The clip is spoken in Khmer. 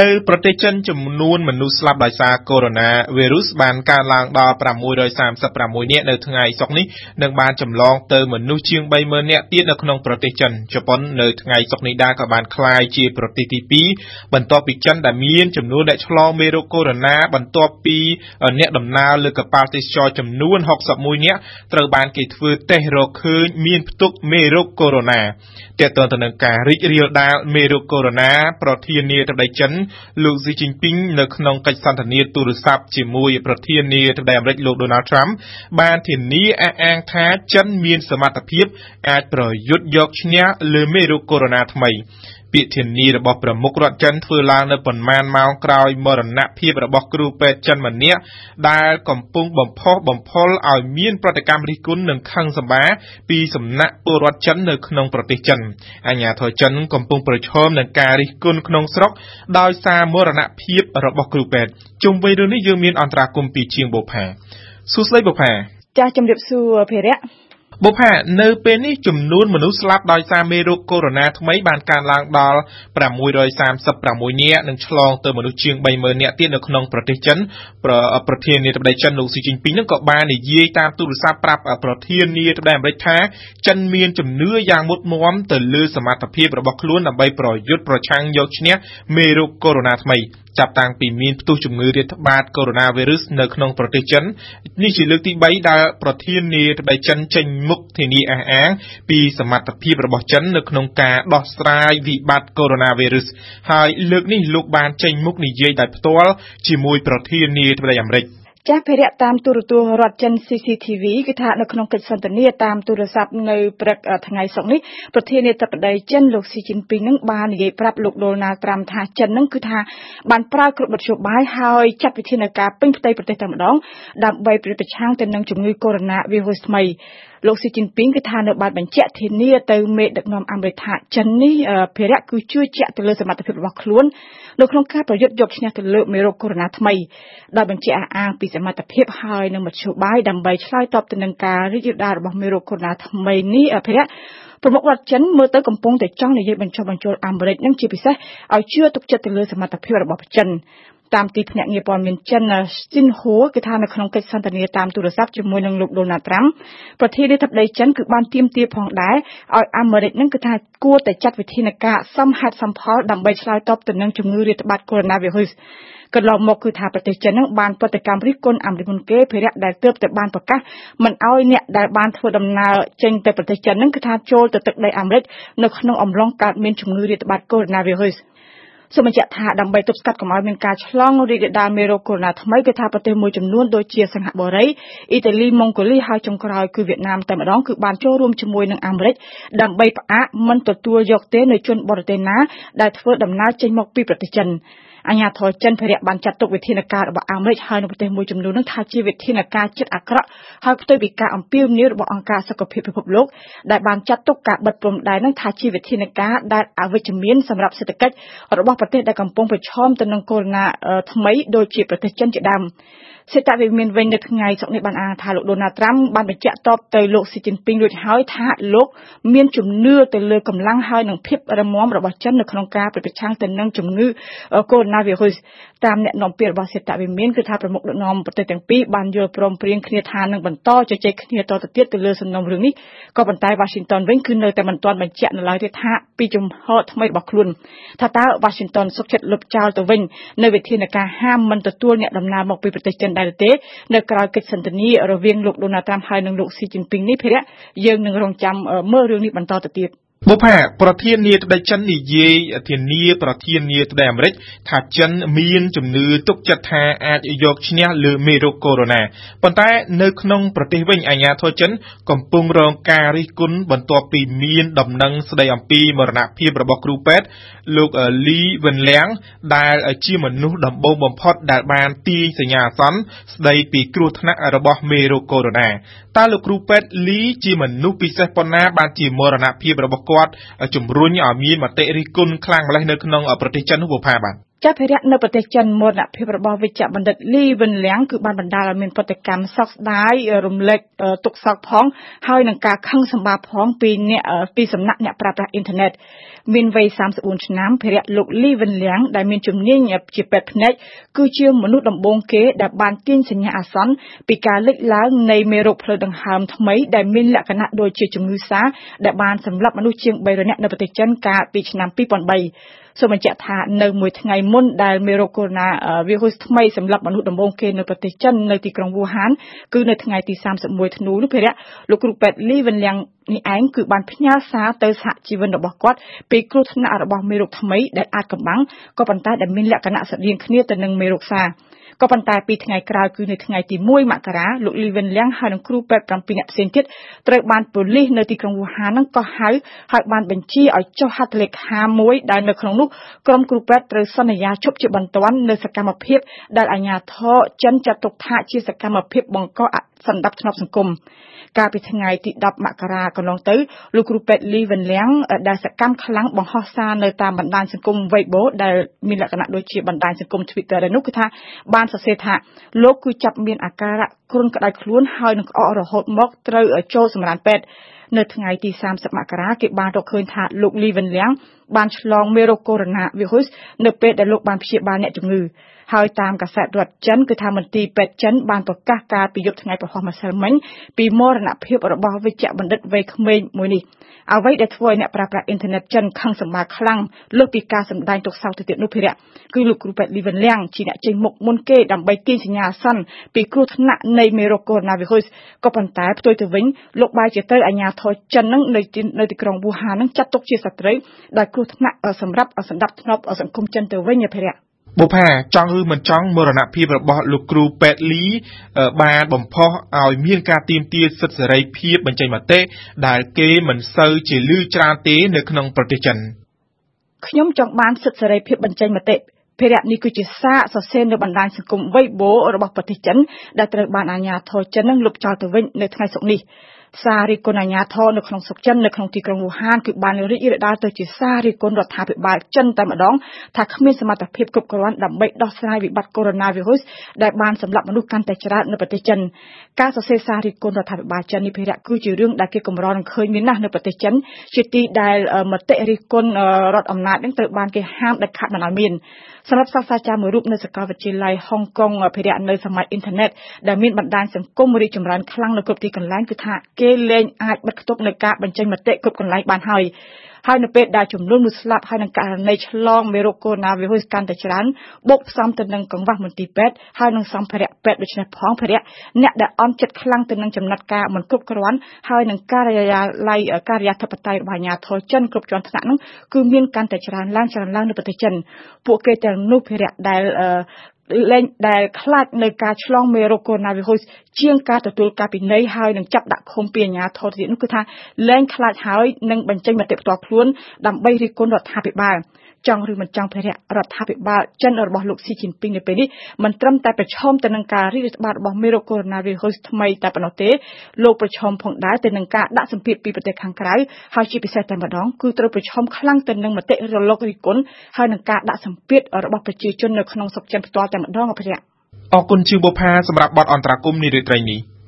នៅប្រទេសចិនចំនួនមនុស្សស្លាប់ដោយសារកូវីដ -19 បានកើនឡើងដល់636នាក់នៅថ្ងៃសុក្រនេះនិងបានចម្លងទៅមនុស្សជាង30000នាក់ទៀតនៅក្នុងប្រទេសចិនជប៉ុននៅថ្ងៃសុក្រនេះដែរក៏បានក្លាយជាប្រទេសទី2បន្ទាប់ពីចិនដែលមានចំនួនអ្នកឆ្លងមេរោគកូវីដ -19 បន្ទាប់ពីអ្នកដំណើរលើកប៉ាល់ទេសចរចំនួន61នាក់ត្រូវបានគេធ្វើតេស្តរកឃើញមានផ្ទុកមេរោគកូវីដ -19 ទាក់ទងទៅនឹងការរីករាលដាលមេរោគកូវីដ -19 ប្រធានាធិបតីចិនលោកស៊ីជីនពីងនៅក្នុងកិច្ចសន្ទនាទូរស័ព្ទជាមួយប្រធានាធិបតីអាមេរិកលោកដូណាល់ត្រាំបានធានាអះអាងថាចិនមានសមត្ថភាពអាចប្រយុទ្ធយកឈ្នះលើមេរោគកូវីដ -19 ថ្មី ពាក្យធានារបស់ប្រមុខរដ្ឋចិនធ្វើឡើងនៅប៉ុន្មានម៉ោងក្រោយមរណភាពរបស់គ្រូពេទ្យចិនម្នាក់ដែលកំពុងបំផុសបំផុលឲ្យមានប្រតិកម្មរិះគន់និងខឹងសម្បាពីសំណាក់ពលរដ្ឋចិននៅក្នុងប្រទេសចិនអាញាធរចិនកំពុងប្រឈមនឹងការរិះគន់ក្នុងស្រុកដោយសារមរណភាពរបស់គ្រូពេទ្យជុំវិញរឿងនេះយើងមានអន្តរាគមពីជាងបូផាសួស្ដីបូផាចាស់ជំរាបសួរភិរៈ បុប្ផានៅពេលនេះចំនួនមនុស្សស្លាប់ដោយសារមេរោគកូវីដ -19 ថ្មីបានកើនឡើងដល់636នាក់និងឆ្លងទៅមនុស្សជាង30000នាក់ទៀតនៅក្នុងប្រទេសចិនប្រធានាធិបតីចិនលោកស៊ីជីនពីងនឹងក៏បាននិយាយតាមទូរស័ព្ទប្រាប់ប្រធានាធិបតីអាមេរិកថាចិនមានជំនឿយ៉ាងមុតមាំទៅលើសមត្ថភាពរបស់ខ្លួនដើម្បីប្រយុទ្ធប្រឆាំងយកឈ្នះមេរោគកូវីដ -19 ថ្មី ចាប់តាំងពីមានផ្ទុះជំងឺរាតត្បាតកូវីដ -19 នៅក្នុងប្រទេសចិននេះជាលើកទី3ដែលប្រធានាធិបតីចិនចេញមុខធានាអះអាងពីសមត្ថភាពរបស់ចិននៅក្នុងការដោះស្រាយវិបត្តិកូវីដ -19 ហើយលើកនេះលោកបានចេញមុខនិយាយដោយផ្ទាល់ជាមួយប្រធានាធិបតីអាមេរិក។ ចាស់ភិរៈតាមទូរទស្សន៍រដ្ឋចិន CCTV គឺថានៅក្នុងកិច្ចសន្ទនាតាមទូរស័ព្ទនៅព្រឹកថ្ងៃសុក្រនេះប្រធានាធិបតីចិនលោកស៊ីជីនពីងនឹងបាននិយាយប្រាប់លោកដូណាល់ត្រាំថាចិននឹងគឺថាបានប្រើគ្រប់មធ្យោបាយហើយចាត់វិធានការពេញផ្ទៃប្រទេសតែម្ដងដើម្បីប្រឆាំងទៅនឹងជំងឺកូវីដ -19 វីរុសថ្មី លោកស៊ីជីនពីងគឺថានៅបានបញ្ជាក់ធានាទៅមេដឹកនាំអាមេរិកថាចិននេះភារៈគឺជឿជាក់ទៅលើសមត្ថភាពរបស់ខ្លួននៅក្នុងការប្រយុទ្ធយកឈ្នះទៅលើមេរោគកូវីដ -19 ថ្មីដោយបញ្ជាក់អះអាងពីសមត្ថភាពហើយនិងមធ្យោបាយដើម្បីឆ្លើយតបទៅនឹងការរីករាលដាលរបស់មេរោគកូវីដ -19 ថ្មីនេះភារៈ ប្រមុខរដ្ឋចិនមើលទៅកំពុងតែចង់និយាយបញ្ចុះបញ្ចូលអាមេរិកនឹងជាពិសេសឲ្យជឿទុកចិត្តទៅលើសមត្ថភាពរបស់ចិនតាមទីភ្នាក់ងារព័ត៌មានចិន Xinhua គឺថានៅក្នុងកិច្ចសន្ទនាតាមទូរស័ព្ទជាមួយនឹងលោក Donald Trump ប្រធានាធិបតីចិនគឺបានទាមទារផងដែរឲ្យអាមេរិកនឹងគឺថាគួរតែចាត់វិធានការសមហេតុសមផលដើម្បីឆ្លើយតបទៅនឹងជំងឺរាតត្បាតកូវីដ -19 កន្លងមកគឺថាប្រទេសចិននឹងបានប្រតិកម្មរិះគន់អាមេរិកមុនគេភារៈដែលទើបតែបានប្រកាសមិនឲ្យអ្នកដែលបានធ្វើដំណើរចេញទៅប្រទេសចិននឹងគឺថាចូលទៅទឹកដីអាមេរិកនៅក្នុងអំឡុងកើតមានជំងឺរាតត្បាតកូវីដ -19 សូមបញ្ជាក់ថាដើម្បីទប់ស្កាត់កុំឲ្យមានការឆ្លងរីករាលដាលមេរោគកូវីដ -19 ថ្មីគឺថាប្រទេសមួយចំនួនដូចជាសិង្ហបុរីអ៊ីតាលីម៉ុងហ្គូលីហើយចុងក្រោយគឺវៀតណាមតែម្ដងគឺបានចូលរួមជាមួយនឹងអាមេរិកដើម្បីផ្អាកមិនទទួលយកទេនៅជនបរទេសណាដែលធ្វើដំណើរចេញមកពីប្រទេសចិន អាញាធរចិនភារៈបានចាត់ទុកវិធានការរបស់អាមេរិកហើយនៅប្រទេសមួយចំនួននឹងថាជាវិធានការចិត្តអាក្រក់ហើយផ្ទុយពីការអំពាវនាវរបស់អង្គការសុខភាពពិភពលោកដែលបានចាត់ទុកការបិទព្រំដែននឹងថាជាវិធានការដែលអវិជ្ជមានសម្រាប់សេដ្ឋកិច្ចរបស់ប្រទេសដែលកំពុងប្រឈមទៅនឹងកូវីដ -19 ថ្មីដូចជាប្រទេសចិនជាដើមសេតវិមានវិញនៅថ្ងៃសុក្រនេះបានអានថាលោកដូណាល់ត្រាំបានបញ្ជាក់តបទៅលោកស៊ីជីនពីងរួចហើយថាលោកមានជំនឿទៅលើកម្លាំងហើយនិងភាពរឹងមាំរបស់ចិននៅក្នុងការប្រឆាំងទៅនឹងជំងឺកូវីដ -19 តាមអ្នកនាំពាក្យរបស់សេតវិមានគឺថាប្រមុខដឹកនាំប្រទេសទាំងពីរបានយល់ព្រមព្រៀងគ្នាថានឹងបន្តជជែកគ្នាតទៅទៀតទៅលើសំណុំរឿងនេះក៏ប៉ុន្តែ Washington វិញគឺនៅតែមិនទាន់បញ្ជាក់នៅឡើយទេថាពីជំហរថ្មីរបស់ខ្លួនថាតើ Washington សុខចិត្តលុបចោលទៅវិញនៅវិធានការហាមមិនទទួលអ្នកដំណើរមកពីប្រទេសចិនដែរទេនៅក្រៅកិច្ចសន្ទនារវាងលោកដូណាល់ត្រាំហើយនិងលោកស៊ីជីនពីងនេះភារៈយើងនឹងរងចាំមើលរឿងនេះបន្តទៅទៀត បុផាប្រធានាធិបតីចិននិយាយធានាប្រធានាធិបតីអាមេរិកថាចិនមានជំនឿទុកចិត្តថាអាចយកឈ្នះលើមេរោគកូវីដ -19 ប៉ុន្តែនៅក្នុងប្រទេសវិញអាញាធរចិន កំពុងរងការរិះគន់បន្ទាប់ពីមានដំណឹងស្ដីអំពីមរណភាពរបស់គ្រូពេទ្យលោកលីវិនលៀងដែលជាមនុស្សដំបូងបំផុតដែលបានទាញសញ្ញាអាសន្នស្ដីពីគ្រោះថ្នាក់របស់មេរោគកូវីដ -19 តើលោកគ្រូពេទ្យលីជាមនុស្សពិសេសប៉ុណ្ណាបានជាមរណភាពរបស់គាត់គាត់ជំរុញឲ្យមានមតិរិះគន់ខ្លាំងម្ល៉េះនៅក្នុងប្រទេសចិននោះបុផាបាទ ចាស់ភិរិយនៅប្រទេសចិនមរណភាពរបស់វិជ្ជបណ្ឌិតលីវិនលៀងគឺបានបណ្ដាលឲ្យមានប្រតិកម្មសោកស្ដាយរំលែកទុកសោកផងហើយនឹងការខឹងសម្បាផងពីអ្នកពីសំណាក់អ្នកប្រើប្រាស់អ៊ីនធឺណិតមានវ័យ34ឆ្នាំភិរិយលោកលីវិនលៀងដែលមានជំនាញជាពេទ្យភ្នែកគឺជាមនុស្សដំបូងគេដែលបានទាញសញ្ញាអាសន្នពីការលេចឡើងនៃមេរោគផ្លូវដង្ហើមថ្មីដែលមានលក្ខណៈដូចជាជំងឺសាដែលបានសម្លាប់មនុស្សជាង300នាក់នៅប្រទេសចិនកាលពីឆ្នាំ2003 សូមបញ្ជាក់ថានៅមួយថ្ងៃមុនដែលមេរោគកូវីដ -19 វីរុសថ្មីសម្រាប់មនុស្សដំបូងគេនៅប្រទេសចិននៅទីក្រុងវូហានគឺនៅថ្ងៃទី31ធ្នូនោះភារៈលោកគ្រូពេទ្យលីវិនលៀងនេះឯងគឺបានផ្ញើសារទៅសហជីវិនរបស់គាត់ពីគ្រោះថ្នាក់របស់មេរោគថ្មីដែលអាចកំបាំងក៏ប៉ុន្តែដែលមានលក្ខណៈស្រដៀងគ្នាទៅនឹងមេរោគសា ក៏ប៉ុន្តែពីថ្ងៃក្រោយគឺនៅថ្ងៃទី1មករាលោកលីវិនលៀងហើយនិងគ្រូពេទ្យ7នាក់ផ្សេងទៀតត្រូវបានប៉ូលីសនៅទីក្រុងវូហាននឹងកោះហៅហើយបានបញ្ជាឲ្យចុះហត្ថលេខាមួយដែលនៅក្នុងនោះក្រុមគ្រូពេទ្យត្រូវសន្យាជប់ជាបន្ទាន់នៅសកម្មភាពដែលអាជ្ញាធរចិនចាត់ទុកថាជាសកម្មភាពបង្កអសន្តិភាពសង្គមកាលពីថ្ងៃទី10មករាកន្លងទៅលោកគ្រូពេទ្យលីវិនលៀងដែលសកម្មខ្លាំងបង្ហោះសារនៅតាមបណ្ដាញសង្គម Weibo ដែលមានលក្ខណៈដូចជាបណ្ដាញសង្គម Twitter នោះគឺថាបានសរសេរថាលោកគឺចាប់មានអាការៈគ្រុនក្តៅខ្លួនហើយនឹងក្អករហូតមកត្រូវចូលសម្រានពេទ្យនៅថ្ងៃទី30មករាគេបានរកឃើញថាលោកលីវិនលៀងបានឆ្លងមេរោគកូវីដ -19 នៅពេលដែលលោកបានព្យាបាលអ្នកជំងឺហើយតាមកាសែតរដ្ឋចិនគឺថាមន្ទីរពេទ្យចិនបានប្រកាសកាលពីយប់ថ្ងៃប្រហោះម្សិលមិញពីមរណភាពរបស់វិជ្ជបណ្ឌិតវ័យក្មេងមួយនេះអ្វីដែលធ្វើឲ្យអ្នកប្រើប្រាស់អ៊ីនធឺណិតចិនខឹងសម្បាខ្លាំងលើសពីការសម្ដែងទុកសោកទៅទៀតនោះភិរៈគឺលោកគ្រូពេទ្យលីវិនលៀងជាអ្នកចេញមុខមុនគេដើម្បីទាញសញ្ញាអាសន្នពីគ្រោះថ្នាក់នៃមេរោគកូវីដ -19 ក៏ប៉ុន្តែផ្ទុយទៅវិញលោកបែរជាទៅអាជ្ញាធរចិននឹងនៅនៅទីក្រុងវូហាននឹងចាត់ទុកជាសត្រូវដែលគ្រោះថ្នាក់សម្រាប់សម្ដាប់ធ្នាប់សង្គមចិនទៅវិញភិរៈ បុផាចង់ឬមិនចង់មរណភាពរបស់លោកគ្រូពេទ្យលីបានបំផុសឲ្យមានការទាមទារសិទ្ធិសេរីភាពបញ្ចេញមតិដែលគេមិនសូវជាលឺច្រើនទេនៅក្នុងប្រទេសចិនខ្ញុំចង់បានសិទ្ធិសេរីភាពបញ្ចេញមតិភារៈនេះគឺជាសារសរសេរនៅបណ្ដាញសង្គម Weibo របស់ប្រទេសចិនដែលត្រូវបានអាជ្ញាធរចិននឹងលុបចោលទៅវិញនៅថ្ងៃសុក្រនេះ សាររិះគន់អាញាធរនៅក្នុងស្រុកចិននៅក្នុងទីក្រុងវូហានគឺបានរីករាលដាលទៅជាសាររិះគន់រដ្ឋាភិបាលចិនតែម្ដងថាគ្មានសមត្ថភាពគ្រប់គ្រាន់ដើម្បីដោះស្រាយវិបត្តិកូវីដ -19 ដែលបានសម្លាប់មនុស្សកាន់តែច្រើននៅប្រទេសចិនការសរសេរសាររិះគន់រដ្ឋាភិបាលចិននេះភារៈគឺជារឿងដែលគេកម្រនឹងឃើញមានណាស់នៅប្រទេសចិនជាទីដែលមតិរិះគន់រដ្ឋអំណាចនឹងត្រូវបានគេហាមដាច់ខាតមិនឲ្យមាន សម្រាប់សាស្ត្រាចារ្យមួយរូបនៅសាកលវិទ្យាល័យហុងកុងភិរៈនៅសម័យអ៊ីនធឺណិតដែលមានបណ្ដាញសង្គមរីកចម្រើនខ្លាំងនៅគ្រប់ទីកន្លែងគឺថាគេលែងអាចបិទគប់នៅការបញ្ចេញមតិគ្រប់កន្លែងបានហើយ ហើយនៅពេលដែលចំនួនមនុស្សស្លាប់ហើយនឹងករណីឆ្លងមេរោគកូវីដ -19 កាន់តែច្រើនបូកផ្សំទៅនឹងកង្វះមន្ទីរពេទ្យហើយនឹងសម្ភារៈពេទ្យដូច្នេះផងភារៈអ្នកដែលអន់ចិត្តខ្លាំងទៅនឹងចំណាត់ការមិនគ្រប់គ្រាន់ហើយនឹងការិយាល័យការិយាធិបតេយ្យរបស់អាជ្ញាធរចិនគ្រប់ជាន់ថ្នាក់នោះគឺមានកាន់តែច្រើនឡើងច្រើនឡើងនៅប្រទេសចិនពួកគេទាំងនោះភារៈដែល លែងដែលខ្លាចនៅការឆ្លងមេរោគកូវីដ -19 ជាងការទទួលការពិន័យហើយនឹងចាប់ដាក់ឃុំពីអាជ្ញាធរទៀតនោះគឺថាលែងខ្លាចហើយនឹងបញ្ចេញមតិផ្ទាល់ខ្លួនដើម្បីរិះគន់រដ្ឋាភិបាល ចង់ឬមិនចង់ភារៈរដ្ឋាភិបាលចិនរបស់លោកស៊ីជីនពីងនៅពេលនេះមិនត្រឹមតែប្រឈមទៅនឹងការរីករាលដាលរបស់មេរោគកូវីដ -19 ថ្មីតែប៉ុណ្ណោះទេលោកប្រឈមផងដែរទៅនឹងការដាក់សម្ពាធពីប្រទេសខាងក្រៅហើយជាពិសេសតែម្ដងគឺត្រូវប្រឈមខ្លាំងទៅនឹងមតិរលករិះគន់ហើយនឹងការដាក់សម្ពាធរបស់ប្រជាជននៅក្នុងស្រុកចិនផ្ទាល់តែម្ដងអភិរិយអរគុណជាងបុផាសម្រាប់បទអន្តរាគមន៍នារាត្រីនេះ